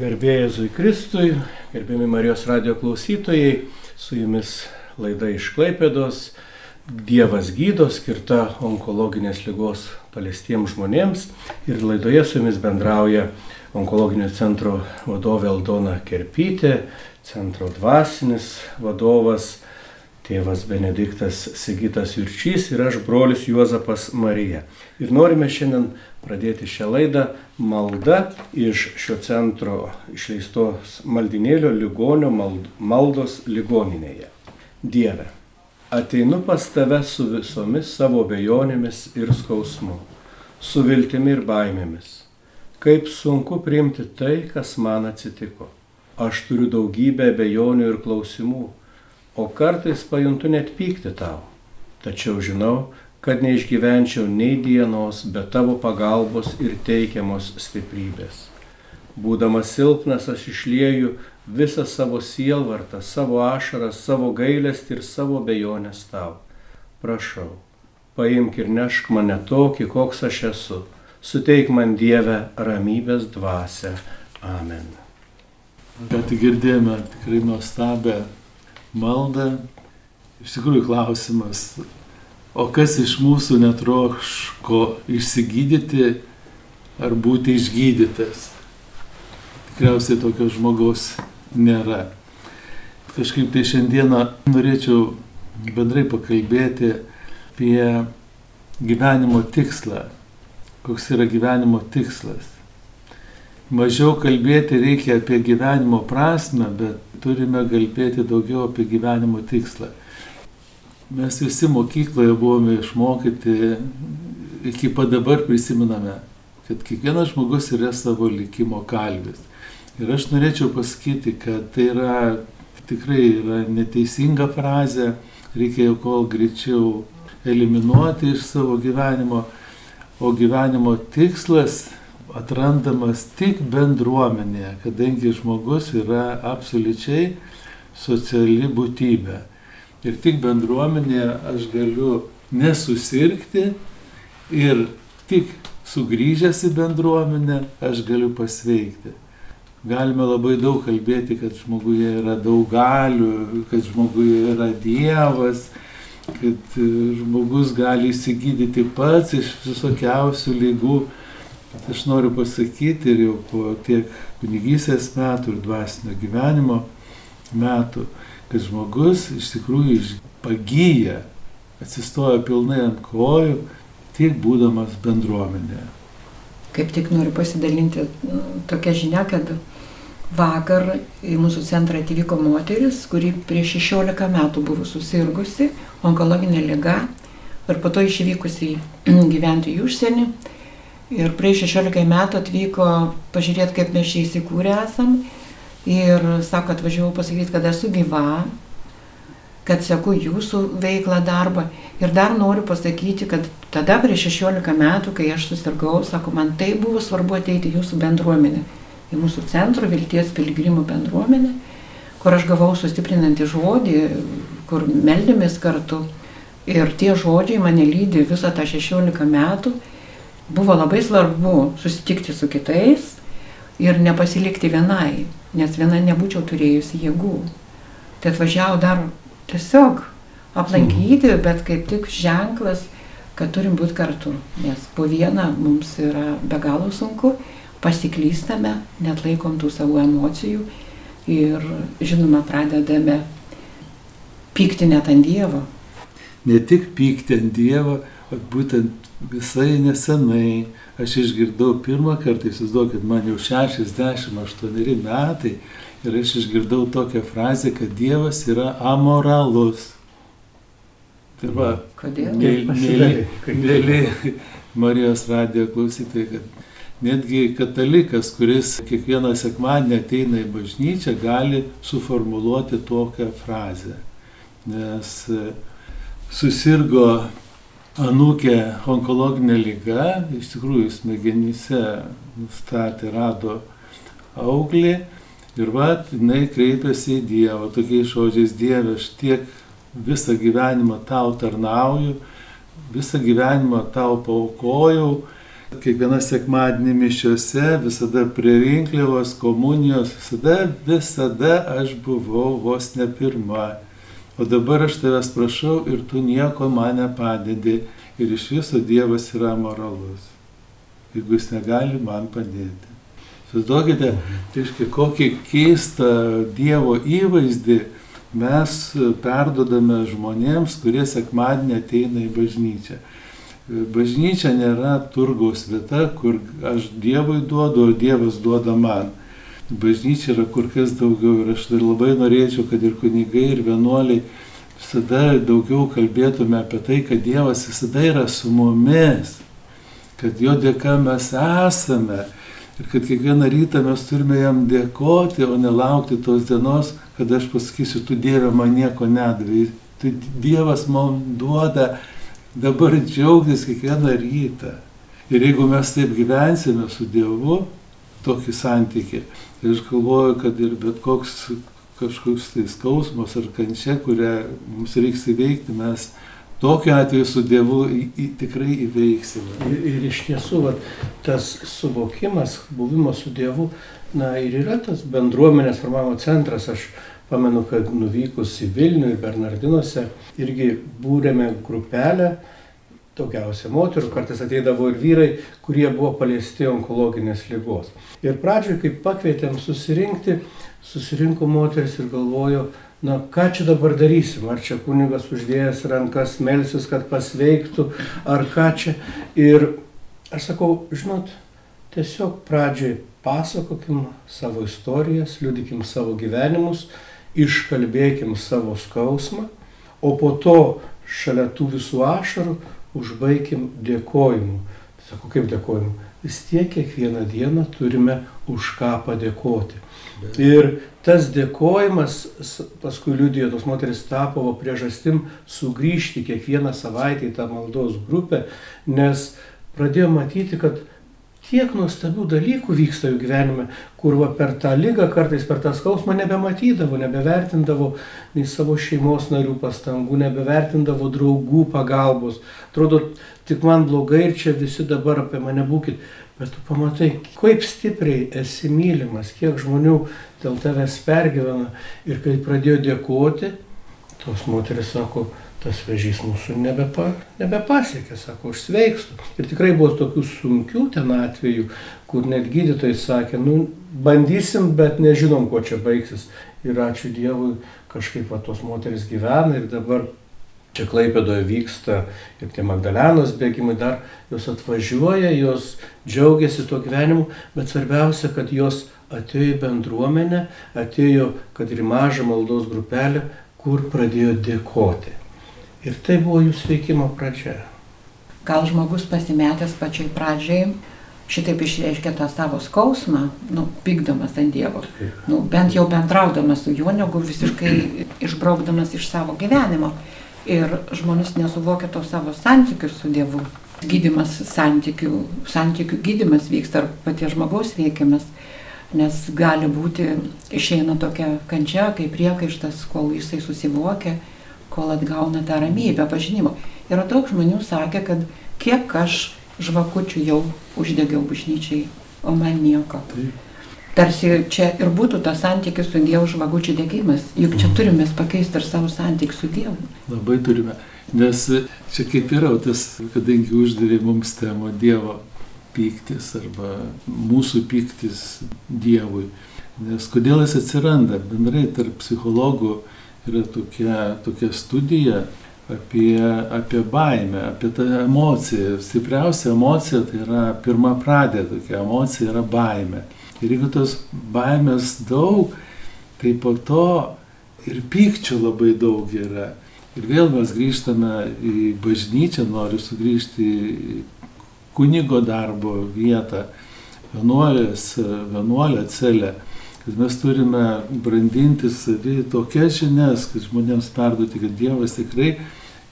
Garbėjai Jėzui Kristui, gerbiami Marijos radio klausytojai, su jumis laida iš Klaipėdos, Dievas gydo, skirta onkologinės lygos paliestiems žmonėms. Ir laidoje su jumis bendrauja onkologinio centro vadovė Aldona Kerpytė, centro dvasinis vadovas tėvas Benediktas Sigitas Jurčys ir aš brolis Juozapas Marija. Ir norime šiandien pradėti šią laidą malda iš šio centro išleistos maldinėlio ligonio maldos ligoninėje. Dieve, ateinu pas tave su visomis savo bejonėmis ir skausmu, su viltimi ir baimėmis. Kaip sunku priimti tai, kas man atsitiko. Aš turiu daugybę bejonių ir klausimų o kartais pajuntu net pykti tau. Tačiau žinau, kad neišgyvenčiau nei dienos be tavo pagalbos ir teikiamos stiprybės. Būdamas silpnas, aš išlieju visą savo sielvartą, savo ašarą, savo gailestį ir savo bejonės tau. Prašau, paimk ir nešk mane tokį, koks aš esu. Suteik man Dievę ramybės dvasę. Amen. Bet girdėjome tikrai nuostabę maldą. Iš tikrųjų klausimas, o kas iš mūsų netroško išsigydyti ar būti išgydytas? Tikriausiai tokio žmogaus nėra. Kažkaip tai šiandieną norėčiau bendrai pakalbėti apie gyvenimo tikslą. Koks yra gyvenimo tikslas? Mažiau kalbėti reikia apie gyvenimo prasme, bet turime kalbėti daugiau apie gyvenimo tikslą. Mes visi mokykloje buvome išmokyti, iki pat dabar prisiminame, kad kiekvienas žmogus yra savo likimo kalvis. Ir aš norėčiau pasakyti, kad tai yra tikrai yra neteisinga frazė, reikia jau kol greičiau eliminuoti iš savo gyvenimo, o gyvenimo tikslas atrandamas tik bendruomenėje, kadangi žmogus yra absoliučiai sociali būtybė. Ir tik bendruomenėje aš galiu nesusirgti ir tik sugrįžęs į bendruomenę aš galiu pasveikti. Galime labai daug kalbėti, kad žmoguje yra daug galių, kad žmoguje yra Dievas, kad žmogus gali įsigydyti pats iš visokiausių lygų. Aš noriu pasakyti ir jau po tiek kunigysės metų ir dvasinio gyvenimo metų, kad žmogus iš tikrųjų pagyja, atsistoja pilnai ant kojų, tik būdamas bendruomenėje. Kaip tik noriu pasidalinti nu, tokia žinia, kad vakar į mūsų centrą atvyko moteris, kuri prieš 16 metų buvo susirgusi onkologinė liga ir po to išvykusi gyventi į užsienį Ir prieš 16 metų atvyko pažiūrėti, kaip mes čia įsikūrę esam. Ir sako, atvažiavau pasakyti, kad esu gyva, kad seku jūsų veiklą, darbą. Ir dar noriu pasakyti, kad tada prieš 16 metų, kai aš susirgau, sako, man tai buvo svarbu ateiti į jūsų bendruomenę, į mūsų centro Vilties piligrimų bendruomenę, kur aš gavau sustiprinantį žodį, kur meldėmės kartu. Ir tie žodžiai mane lydi visą tą 16 metų buvo labai svarbu susitikti su kitais ir nepasilikti vienai, nes viena nebūčiau turėjusi jėgų. Tai atvažiavau dar tiesiog aplankyti, mhm. bet kaip tik ženklas, kad turim būti kartu, nes po vieną mums yra be galo sunku, pasiklystame, net laikom tų savo emocijų ir žinoma pradedame pykti net ant Dievo. Ne tik pykti ant Dievo, bet būtent visai nesenai aš išgirdau pirmą kartą, įsivaizduokit, man jau 68 metai ir aš išgirdau tokią frazę, kad Dievas yra amoralus. Tai va, Kodėl? Mėly Marijos radijo klausytojai, kad netgi katalikas, kuris kiekvieną sekmadienį ateina į bažnyčią, gali suformuluoti tokią frazę. Nes susirgo anūkė onkologinė lyga, iš tikrųjų smegenyse nustatė, rado auglį ir va, jinai kreipėsi į Dievą, tokiais žodžiais Dieve, aš tiek visą gyvenimą tau tarnauju, visą gyvenimą tau paukojau kiekvieną sekmadienį mišiuose, visada prie rinkliavos, komunijos, visada, visada aš buvau vos ne pirma. O dabar aš tavęs prašau ir tu nieko man nepadedi. Ir iš viso Dievas yra moralus. Jeigu jis negali man padėti. Įsivaizduokite, reiškia, kokį keistą Dievo įvaizdį mes perdodame žmonėms, kurie sekmadienį ateina į bažnyčią. Bažnyčia nėra turgaus vieta, kur aš Dievui duodu, o Dievas duoda man. Bažnyčia yra kur kas daugiau ir aš dar labai norėčiau, kad ir kunigai, ir vienuoliai visada daugiau kalbėtume apie tai, kad Dievas visada yra su mumis, kad jo dėka mes esame ir kad kiekvieną rytą mes turime jam dėkoti, o nelaukti tos dienos, kad aš pasakysiu, tu Dieve man nieko nedavai. Tai Dievas man duoda dabar džiaugtis kiekvieną rytą. Ir jeigu mes taip gyvensime su Dievu, tokį santykį, tai aš galvoju, kad ir bet koks kažkoks tai skausmas ar kančia, kurią mums reiks įveikti, mes tokiu atveju su Dievu į, į, tikrai įveiksime. Ir, ir iš tiesų, va, tas suvokimas, buvimas su Dievu, na ir yra tas bendruomenės formavimo centras. Aš Pamenu, kad nuvykus į Vilnių ir Bernardinuose irgi būrėme grupelę, daugiausia moterų, kartais ateidavo ir vyrai, kurie buvo paliesti onkologinės lygos. Ir pradžioje, kai pakvietėm susirinkti, susirinko moteris ir galvojo, na ką čia dabar darysim, ar čia kunigas uždėjęs rankas melsis, kad pasveiktų, ar ką čia. Ir aš sakau, žinot, tiesiog pradžioj pasakokim savo istorijas, liudikim savo gyvenimus iškalbėkim savo skausmą, o po to šalia tų visų ašarų užbaigim dėkojimu. Sako, kaip dėkojimu? Vis tiek kiekvieną dieną turime už ką padėkoti. Ir tas dėkojimas, paskui liudijo, tos moteris tapo priežastim sugrįžti kiekvieną savaitę į tą maldos grupę, nes pradėjo matyti, kad tiek nuostabių dalykų vyksta jų gyvenime, kur va, per tą lygą kartais per tą skausmą nebematydavo, nebevertindavo nei savo šeimos narių pastangų, nebevertindavo draugų pagalbos. Atrodo, tik man blogai ir čia visi dabar apie mane būkit. Bet tu pamatai, kaip stipriai esi mylimas, kiek žmonių dėl tavęs pergyvena. Ir kai pradėjo dėkoti, tos moteris sako, tas vežys mūsų nebepa, nebepasiekė, sako, aš sveikstu. Ir tikrai buvo tokių sunkių ten atvejų, kur net gydytojai sakė, nu, bandysim, bet nežinom, kuo čia baigsis. Ir ačiū Dievui, kažkaip va, tos moteris gyvena ir dabar čia Klaipėdoje vyksta ir tie Magdalenos bėgimai dar, jos atvažiuoja, jos džiaugiasi tuo gyvenimu, bet svarbiausia, kad jos atėjo į bendruomenę, atėjo, kad ir mažą maldos grupelę, kur pradėjo dėkoti. Ir tai buvo jų sveikimo pradžia. Gal žmogus pasimetęs pačiai pradžiai šitaip išreiškia tą savo skausmą, nu, pykdamas ant Dievo, nu, bent jau bendraudamas su juo, negu visiškai išbraukdamas iš savo gyvenimo. Ir žmonės nesuvokia to savo santykių su Dievu. Gydimas santykių, santykių gydimas vyksta ar paties žmogaus veikiamas, nes gali būti, išeina tokia kančia, kaip priekaištas, kol jisai susivokia kol atgauna tą ramybę pažinimo. Yra daug žmonių sakė, kad kiek aš žvakučių jau uždegiau bažnyčiai, o man nieko. Taip. Tarsi čia ir būtų tas santykis su Dievu žvagučių dėgymas. Juk čia turime pakeisti ir savo santykį su Dievu. Labai turime. Nes čia kaip yra tas, kadangi uždavė mums temą Dievo pyktis arba mūsų pyktis Dievui. Nes kodėl jis atsiranda bendrai tarp psichologų yra tokia, tokia studija apie, apie baimę, apie tą emociją. Stipriausia emocija tai yra pirma pradė, tokia emocija yra baimė. Ir jeigu tos baimės daug, tai po to ir pykčio labai daug yra. Ir vėl mes grįžtame į bažnyčią, noriu sugrįžti į kunigo darbo vietą, vienuolės, vienuolę celę kad mes turime brandinti savį tokias žinias, kad žmonėms perduoti, kad Dievas tikrai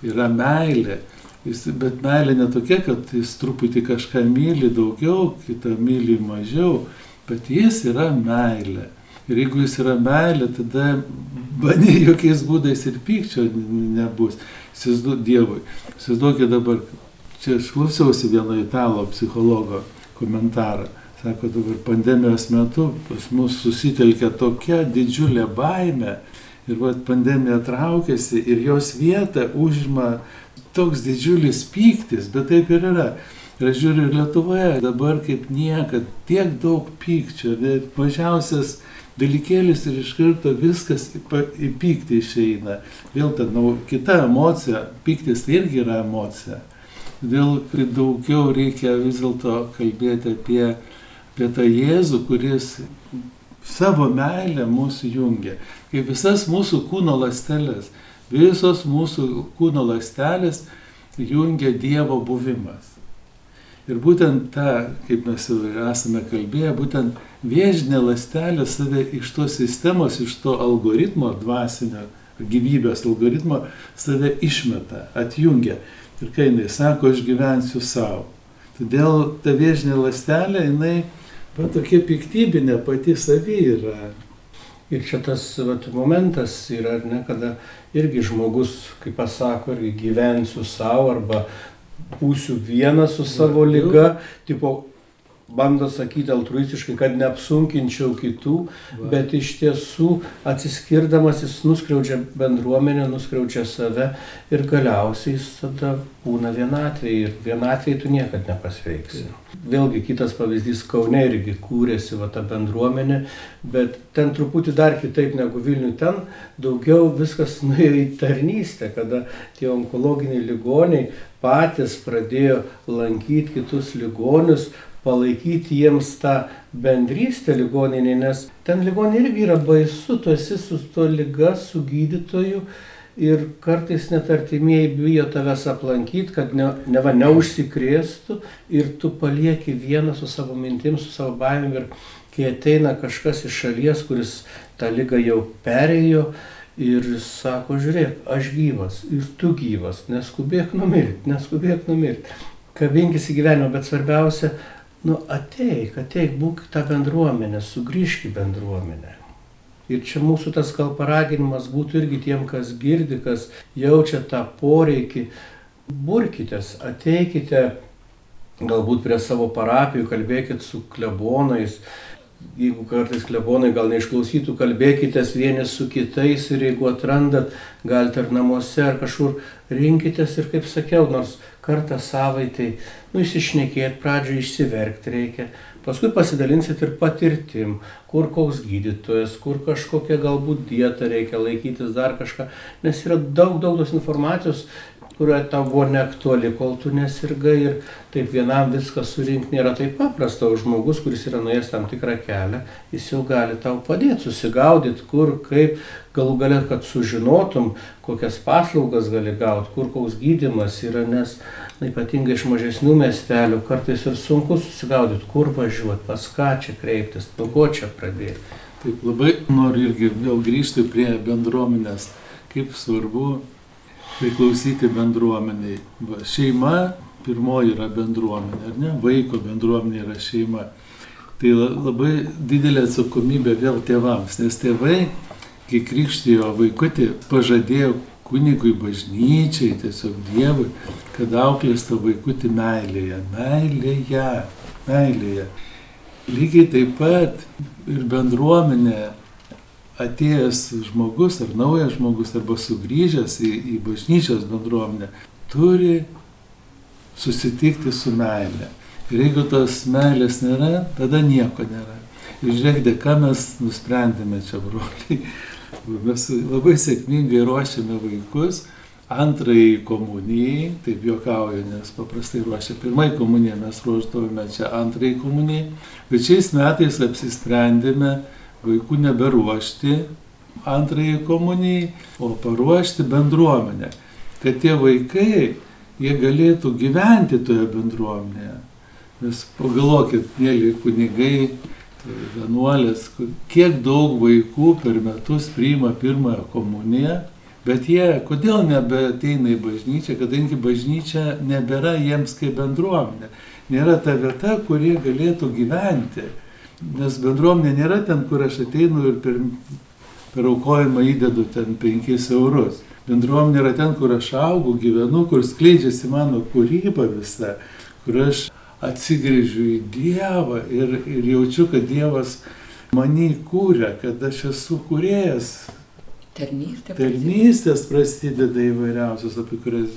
yra meilė. Jis, bet meilė ne tokia, kad jis truputį kažką myli daugiau, kitą myli mažiau, bet jis yra meilė. Ir jeigu jis yra meilė, tada banė jokiais būdais ir pykčio nebus. Įsivaizduok Dievui. Įsivaizduokit dabar, Čia aš klausiausi vieno italo psichologo komentarą. Sako, dabar pandemijos metu pas mus susitelkia tokia didžiulė baime ir vat pandemija traukiasi ir jos vietą užima toks didžiulis pyktis, bet taip ir yra. Ir aš žiūriu Lietuvoje dabar kaip niekad tiek daug pykčio, bet mažiausias dalykėlis ir iš karto viskas į pyktį išeina. Vėl ta nu, kita emocija, pyktis tai irgi yra emocija. Todėl daugiau reikia vis dėlto kalbėti apie, apie tą Jėzų, kuris savo meilę mūsų jungia. Kaip visas mūsų kūno lastelės, visos mūsų kūno lastelės jungia Dievo buvimas. Ir būtent tą, kaip mes jau esame kalbėję, būtent viežinė lastelė save iš tos sistemos, iš to algoritmo dvasinio, gyvybės algoritmo, save išmeta, atjungia. Ir kai jinai sako, aš gyvensiu savo. Todėl ta viežinė lastelė, jinai va, tokia piktybinė pati savy yra. Ir čia tas vat, momentas yra, ne, kada irgi žmogus, kaip pasako, irgi gyvensiu savo arba būsiu vienas su savo lyga, tipo bando sakyti altruistiškai, kad neapsunkinčiau kitų, Va. bet iš tiesų atsiskirdamas jis nuskriaudžia bendruomenę, nuskriaudžia save ir galiausiai jis tada būna vienatvėje ir vienatvėje tu niekad nepasveiksi. Vėlgi kitas pavyzdys Kaune irgi kūrėsi va ta bendruomenė, bet ten truputį dar kitaip negu Vilnių, ten daugiau viskas nuėjo į tarnystę, kada tie onkologiniai ligoniai patys pradėjo lankyti kitus ligonius, palaikyti jiems tą bendrystę ligoninė, nes ten ligoninė irgi yra baisu, tu esi su to lyga, su gydytoju ir kartais net artimieji bijo tavęs aplankyti, kad ne, ne va neužsikrėstų ir tu palieki vieną su savo mintim, su savo baimėm ir kai ateina kažkas iš šalies, kuris tą lygą jau perėjo, Ir sako, žiūrėk, aš gyvas ir tu gyvas, neskubėk numirti, neskubėk numirti. Kabinkis į gyvenimą, bet svarbiausia, nu ateik, ateik, būk tą bendruomenę, sugrįžk į bendruomenę. Ir čia mūsų tas gal paraginimas būtų irgi tiem, kas girdi, kas jaučia tą poreikį, burkitės, ateikite galbūt prie savo parapijų, kalbėkit su klebonais, jeigu kartais klebonai gal neišklausytų, kalbėkitės vieni su kitais ir jeigu atrandat, galite ar namuose, ar kažkur rinkitės ir kaip sakiau, nors kartą savaitai, nu įsišnekėt, pradžioje išsiverkti reikia, paskui pasidalinsit ir patirtim, kur koks gydytojas, kur kažkokia galbūt dieta reikia laikytis, dar kažką, nes yra daug, daug tos informacijos kuria tau buvo neaktuali, kol tu nesirgai ir taip vienam viską surinkti nėra taip paprasta, o žmogus, kuris yra nuėjęs tam tikrą kelią, jis jau gali tau padėti susigaudyti, kur, kaip, galų galia, kad sužinotum, kokias paslaugas gali gauti, kur koks gydimas yra, nes na, ypatingai iš mažesnių miestelių kartais ir sunku susigaudyti, kur važiuoti, pas ką čia kreiptis, nuo ko čia pradėti. Taip labai noriu irgi vėl grįžti prie bendruomenės, kaip svarbu priklausyti bendruomeniai. Va, šeima pirmoji yra bendruomenė, ar ne? Vaiko bendruomenė yra šeima. Tai labai didelė atsakomybė vėl tėvams, nes tėvai, kai krikštijo vaikutį, pažadėjo kunigui bažnyčiai, tiesiog Dievui, kad auklės tą vaikutį meilėje, meilėje, meilėje. Lygiai taip pat ir bendruomenė atėjęs žmogus ar naujas žmogus arba sugrįžęs į, į bažnyčios bendruomenę turi susitikti su meilė. Ir jeigu tos meilės nėra, tada nieko nėra. Ir žiūrėkite, ką mes nusprendėme čia, broliai. Mes labai sėkmingai ruošiame vaikus antrajai komunijai, taip juokauju, nes paprastai ruošia pirmai komunijai, mes ruošdavome čia antrajai komunijai, bet šiais metais apsisprendėme, vaikų neberuošti antrajai komunijai, o paruošti bendruomenę, kad tie vaikai, jie galėtų gyventi toje bendruomenėje. Nes pagalvokit, mėly kunigai, vienuolės, kiek daug vaikų per metus priima pirmąją komuniją, bet jie kodėl nebeteina į bažnyčią, kadangi bažnyčia nebėra jiems kaip bendruomenė. Nėra ta vieta, kur jie galėtų gyventi. Nes bendruomenė nėra ten, kur aš ateinu ir per, per aukojimą įdedu ten 5 eurus. Bendruomenė yra ten, kur aš augau, gyvenu, kur skleidžiasi mano kūryba visa, kur aš atsigrėžiu į Dievą ir, ir jaučiu, kad Dievas mane kūrė, kad aš esu kūrėjas. Tarnystė. Tarnystės prasideda įvairiausios, apie kurias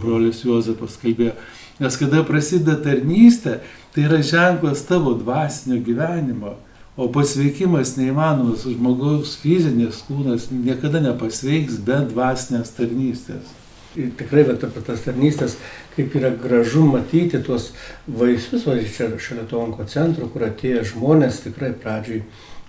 brolis Juozapas kalbėjo. Nes kada prasideda tarnystė, tai yra ženklas tavo dvasinio gyvenimo. O pasveikimas neįmanomas, žmogaus fizinės kūnas niekada nepasveiks be dvasinės tarnystės. Ir tikrai, bet apie tas tarnystės, kaip yra gražu matyti tuos vaisius, va čia šalia to onko centro, kur atėjo žmonės tikrai pradžioj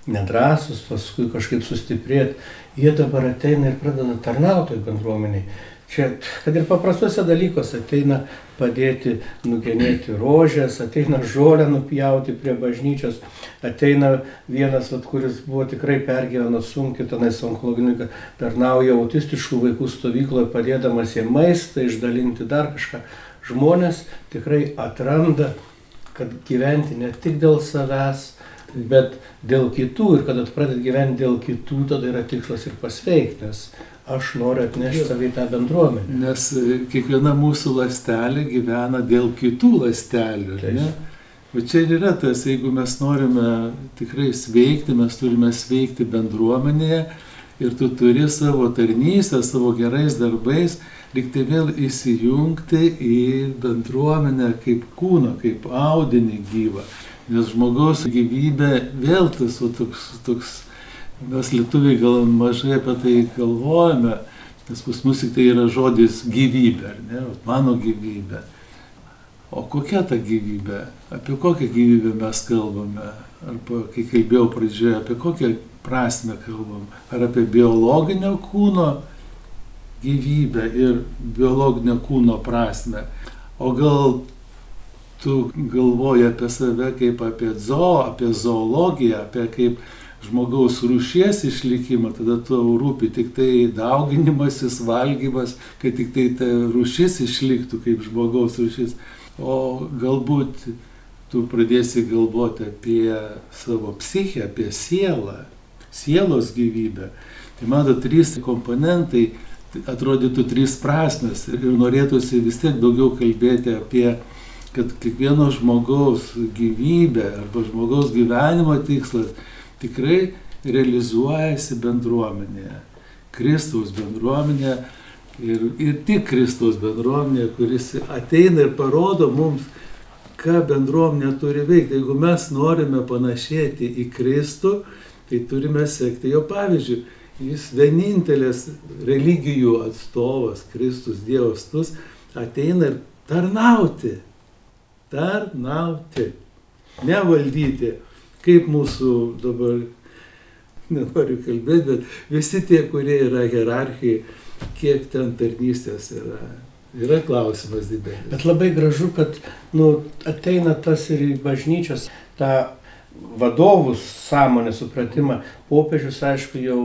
nedrasus, paskui kažkaip sustiprėti, jie dabar ateina ir pradeda tarnautojų bendruomeniai. Čia, kad ir paprastuose dalykuose ateina padėti nugenėti rožės, ateina žolę nupjauti prie bažnyčios, ateina vienas, vat, kuris buvo tikrai pergyveno sunkiai, tenais onkologinikai, tarnauja autistiškų vaikų stovykloje, padėdamas jiems maistą, išdalinti dar kažką. Žmonės tikrai atranda, kad gyventi ne tik dėl savęs, bet dėl kitų ir kad pradėt gyventi dėl kitų, tada yra tikslas ir pasveikti, nes aš noriu atnešti savį tą bendruomenę. Nes e, kiekviena mūsų lastelė gyvena dėl kitų lastelių. O čia ir yra tas, jeigu mes norime tikrai sveikti, mes turime sveikti bendruomenėje ir tu turi savo tarnystę, savo gerais darbais, liktai vėl įsijungti į bendruomenę kaip kūną, kaip audinį gyvą. Nes žmogaus gyvybė vėl tas o, toks, toks Mes lietuviai gal mažai apie tai galvojame, nes pas mus tik tai yra žodis gyvybė, ar ne, mano gyvybė. O kokia ta gyvybė? Apie kokią gyvybę mes kalbame? Arba, kai kalbėjau pradžioje, apie kokią prasme kalbam? Ar apie biologinio kūno gyvybę ir biologinio kūno prasme? O gal tu galvoji apie save kaip apie zoo, apie zoologiją, apie kaip žmogaus rūšies išlikimą, tada tau rūpi tik tai dauginimasis, valgymas, kad tik tai ta rūšis išliktų kaip žmogaus rūšis. O galbūt tu pradėsi galvoti apie savo psichę, apie sielą, sielos gyvybę. Tai mano trys komponentai, atrodytų trys prasmes ir norėtųsi vis tiek daugiau kalbėti apie kad kiekvieno žmogaus gyvybė arba žmogaus gyvenimo tikslas tikrai realizuojasi bendruomenėje. Kristaus bendruomenė ir, ir tik Kristaus bendruomenė, kuris ateina ir parodo mums, ką bendruomenė turi veikti. Jeigu mes norime panašėti į Kristų, tai turime sekti jo pavyzdžių. Jis vienintelis religijų atstovas, Kristus Dievas, tus ateina ir tarnauti. Tarnauti. Nevaldyti kaip mūsų dabar, nenoriu kalbėti, bet visi tie, kurie yra hierarchijai, kiek ten tarnystės yra. Yra klausimas didelis. Bet labai gražu, kad nu, ateina tas ir į bažnyčios tą vadovų sąmonę, supratimą. Popiežius, aišku, jau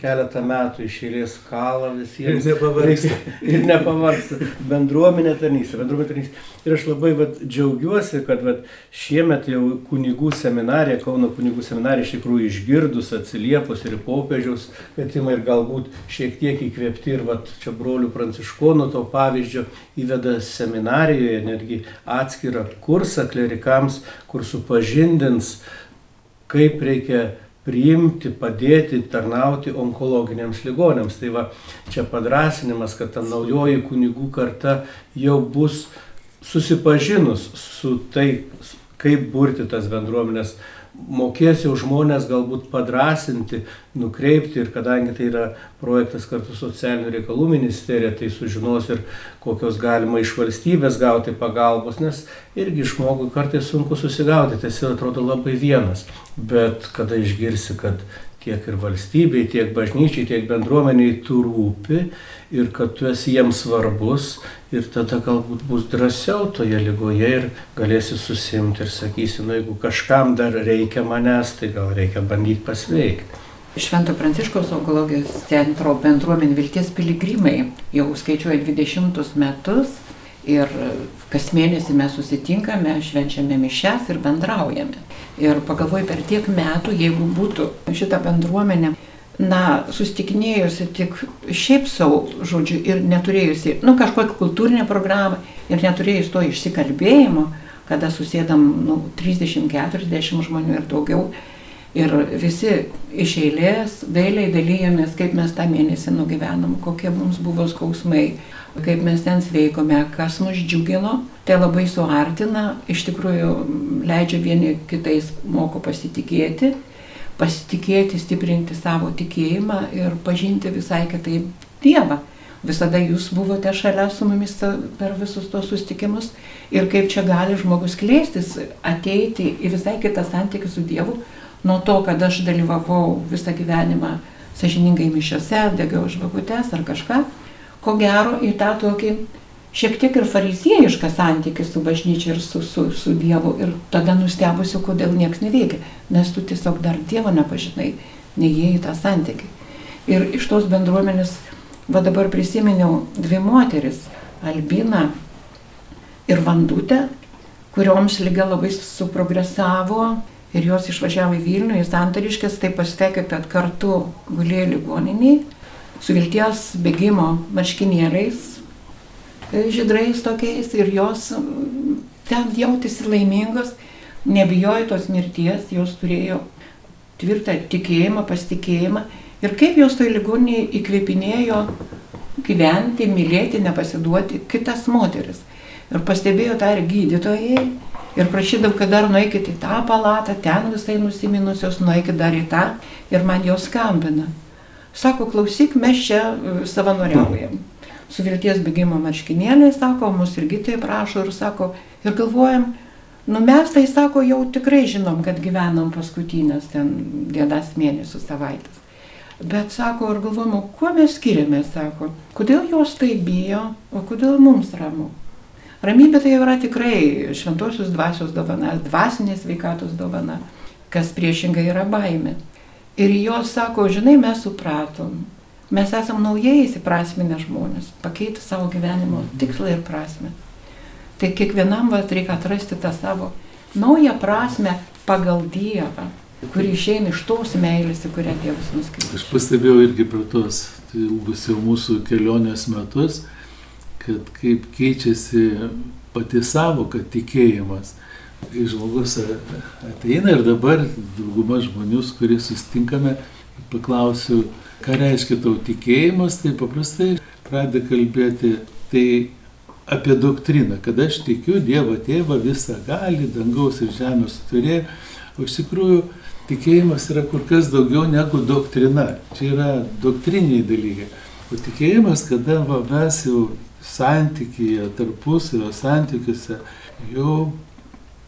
keletą metų iš eilės kalą visiems. Ir nepavargsta. ir nepavargsta. Bendruomenė tarnystė, bendruomenė tarnystė. Ir aš labai vat, džiaugiuosi, kad vat, šiemet jau kunigų seminarija, Kauno kunigų seminarija iš tikrųjų išgirdus, atsiliepus ir popiežiaus kvietimą ir galbūt šiek tiek įkvėpti ir vat, čia brolių pranciškonų to pavyzdžio įveda seminarijoje netgi atskirą kursą klerikams, kur supažindins, kaip reikia priimti, padėti, tarnauti onkologiniams ligonėms. Tai va, čia padrasinimas, kad ta naujoji kunigų karta jau bus susipažinus su tai, kaip burti tas bendruomenės mokės jau žmonės galbūt padrasinti, nukreipti ir kadangi tai yra projektas kartu socialinių reikalų ministerija, tai sužinos ir kokios galima iš valstybės gauti pagalbos, nes irgi žmogui kartais sunku susigauti, tai jis atrodo labai vienas, bet kada išgirsi, kad tiek ir valstybei, tiek bažnyčiai, tiek bendruomeniai tu rūpi ir kad tu esi jiems svarbus ir tada galbūt bus drąsiau toje lygoje ir galėsi susimti ir sakysi, nu jeigu kažkam dar reikia manęs, tai gal reikia bandyti pasveikti. Švento Pranciškaus onkologijos centro bendruomenė Vilties piligrimai jau skaičiuoja 20 metus ir kas mėnesį mes susitinkame, švenčiame mišes ir bendraujame. Ir pagalvoju, per tiek metų, jeigu būtų šita bendruomenė na, sustikinėjusi tik šiaip savo, žodžiu, ir neturėjusi, nu, kažkokią kultūrinę programą ir neturėjusi to išsikalbėjimo, kada susėdam, nu, 30-40 žmonių ir daugiau, ir visi iš eilės dailiai dalyjomės, kaip mes tą mėnesį nugyvenom, kokie mums buvo skausmai, kaip mes ten sveikome, kas mus džiugino, tai labai suartina, iš tikrųjų leidžia vieni kitais moko pasitikėti pasitikėti, stiprinti savo tikėjimą ir pažinti visai kitaip Dievą. Visada jūs buvote šalia su mumis per visus tos sustikimus ir kaip čia gali žmogus klėstis, ateiti į visai kitą santykį su Dievu, nuo to, kad aš dalyvavau visą gyvenimą sažiningai mišiose, degiau žvakutes ar kažką, ko gero į tą tokį šiek tiek ir fariziejišką santykį su bažnyčia ir su, su, su Dievu. Ir tada nustebusiu, kodėl niekas neveikia. Nes tu tiesiog dar Dievo nepažinai, neįėjai į tą santykį. Ir iš tos bendruomenės, va dabar prisiminiau dvi moteris - Albina ir Vandutė, kurioms lyga labai suprogresavo ir jos išvažiavo į Vilnių, į Santariškės, tai pasitekė, kad kartu gulėjo ligoniniai su vilties bėgimo marškinėliais žydrais tokiais ir jos ten jautėsi laimingos, nebijojo tos mirties, jos turėjo tvirtą tikėjimą, pasitikėjimą ir kaip jos toj ligonėje įkvėpinėjo gyventi, mylėti, nepasiduoti kitas moteris. Ir pastebėjo tą ir gydytojai ir prašydavau, kad dar nueikit į tą palatą, ten visai nusiminusios, nueikit dar į tą ir man jos skambina. Sako, klausyk, mes čia savanoriaujam su vilties bėgimo marškinėliais, sako, mus irgi tai prašo ir sako, ir galvojam, nu mes tai sako, jau tikrai žinom, kad gyvenam paskutinės ten dienas mėnesių savaitės. Bet sako, ir galvojam, kuo mes skiriamės, sako, kodėl jos tai bijo, o kodėl mums ramu. Ramybė tai yra tikrai šventosios dvasios dovana, dvasinės veikatos dovana, kas priešingai yra baimė. Ir jos sako, žinai, mes supratom, Mes esame naujai įsiprasminę žmonės, pakeitę savo gyvenimo tikslą ir prasme. Tai kiekvienam va, reikia atrasti tą savo naują prasme pagal Dievą, kuri išeina iš tos meilės, į kurią Dievas nuskriaudė. Aš pastebėjau irgi per tos tai ilgus jau mūsų kelionės metus, kad kaip keičiasi pati savoka tikėjimas. Kai žmogus ateina ir dabar dauguma žmonių, kuriais sustinkame, paklausiu, ką reiškia tau tikėjimas, tai paprastai pradeda kalbėti tai apie doktriną, kad aš tikiu Dievo tėvą visą gali, dangaus ir žemės turėjo, o iš tikrųjų tikėjimas yra kur kas daugiau negu doktrina. Čia yra doktriniai dalykai. O tikėjimas, kada va, mes jau santykyje, tarpusavio santykiuose jau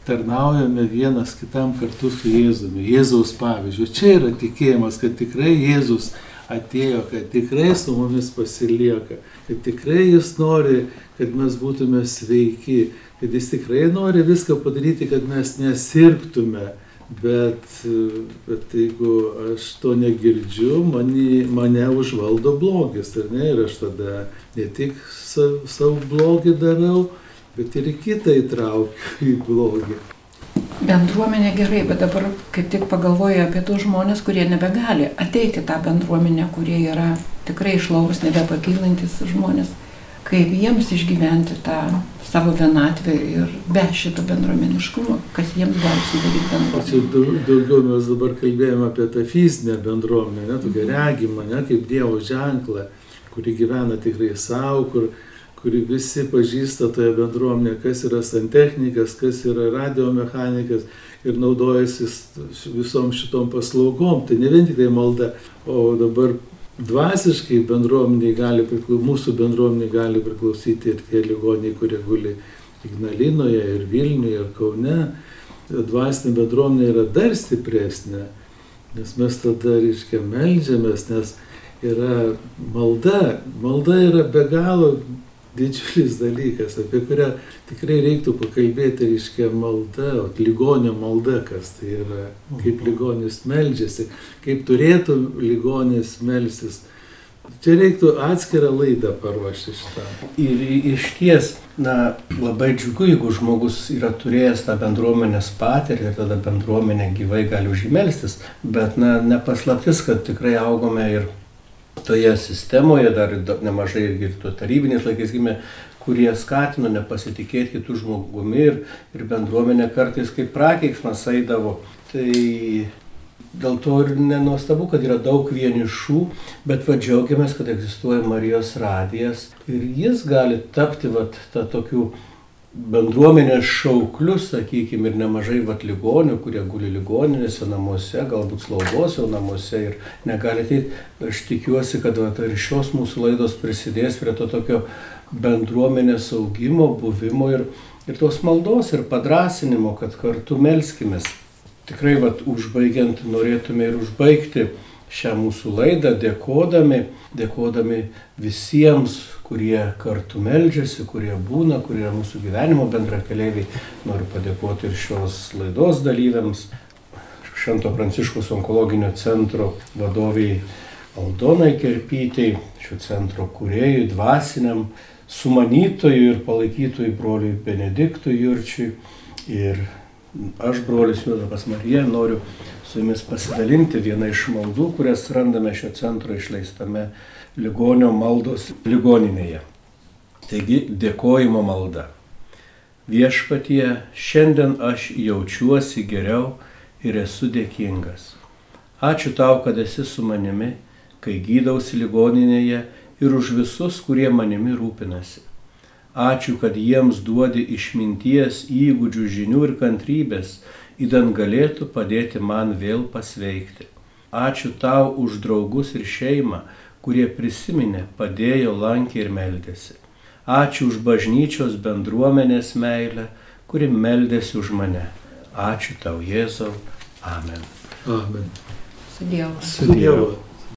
tarnaujame vienas kitam kartu su Jėzumi, Jėzaus pavyzdžiu. Čia yra tikėjimas, kad tikrai Jėzus atėjo, kad tikrai su mumis pasilieka, kad tikrai jis nori, kad mes būtume sveiki, kad jis tikrai nori viską padaryti, kad mes nesirgtume. Bet, bet jeigu aš to negirdžiu, mane, mane užvaldo blogis, ar ne? Ir aš tada ne tik savo blogį darau, bet ir kitą įtraukiu į blogį. Bendruomenė gerai, bet dabar kaip tik pagalvoju apie tos žmonės, kurie nebegali ateiti tą bendruomenę, kurie yra tikrai išlaurus, nebepakylantis žmonės. Kaip jiems išgyventi tą savo vienatvę ir be šito bendruomeniškumo, kas jiems gali sudaryti bendruomenę. Daugiau mes dabar kalbėjome apie tą fizinę bendruomenę, ne, tokią regimą, ne, kaip Dievo ženklą, kuri gyvena tikrai savo, kur kurį visi pažįsta toje bendruomenėje, kas yra santechnikas, kas yra radiomechanikas ir naudojasi visom šitom paslaugom. Tai ne vien tik tai malda, o dabar dvasiškai bendruomeniai gali priklausyti, mūsų bendruomeniai gali priklausyti ir tie ligoniai, kurie guli Ignalinoje ir Vilniuje ir Kaune. Dvasinė bendruomenė yra dar stipresnė, nes mes tada, reiškia, melžiamės, nes yra malda. Malda yra be galo didžiulis dalykas, apie kurią tikrai reiktų pakalbėti, reiškia malda, o ligonio malda, kas tai yra, kaip ligonis melžiasi, kaip turėtų ligonis melsis. Čia reiktų atskirą laidą paruošti šitą. Ir iš ties, na, labai džiugu, jeigu žmogus yra turėjęs tą bendruomenės patirtį ir tada bendruomenė gyvai gali užimelstis, bet, na, nepaslaptis, kad tikrai augome ir toje sistemoje, dar nemažai ir to tarybinės laikais gimė, kurie skatino nepasitikėti kitų žmogumi ir, ir bendruomenė kartais kaip prakeiksmas eidavo. Tai Dėl to ir nenuostabu, kad yra daug vienišų, bet va džiaugiamės, kad egzistuoja Marijos radijas ir jis gali tapti va tą tokių bendruomenės šauklius, sakykime, ir nemažai vat ligonių, kurie guli ligoninėse namuose, galbūt slaugos jau namuose ir negali ateiti. Aš tikiuosi, kad vat, ir šios mūsų laidos prisidės prie to tokio bendruomenės augimo, buvimo ir, ir tos maldos ir padrasinimo, kad kartu melskimės tikrai vat, užbaigiant norėtume ir užbaigti šią mūsų laidą dėkodami, dėkodami visiems, kurie kartu meldžiasi, kurie būna, kurie yra mūsų gyvenimo bendrakeliaiviai. Noriu padėkoti ir šios laidos dalyviams, Švento Pranciškos onkologinio centro vadoviai Aldonai Kerpytei, šio centro kuriejui, dvasiniam sumanytojui ir palaikytojui broliui Benediktui Jurčiui ir Aš, brolis Juozapas Marija, noriu su jumis pasidalinti vieną iš maldų, kurias randame šio centro išleistame ligonio maldos ligoninėje. Taigi dėkojimo malda. Viešpatie, šiandien aš jaučiuosi geriau ir esu dėkingas. Ačiū tau, kad esi su manimi, kai gydausi ligoninėje ir už visus, kurie manimi rūpinasi. Ačiū, kad jiems duodi išminties, įgūdžių, žinių ir kantrybės, įdant galėtų padėti man vėl pasveikti. Ačiū tau už draugus ir šeimą, kurie prisiminė, padėjo, lankė ir meldėsi. Ačiū už bažnyčios bendruomenės meilę, kuri meldėsi už mane. Ačiū tau, Jėzau. Amen. Amen. Su Dievu. Su Dievu.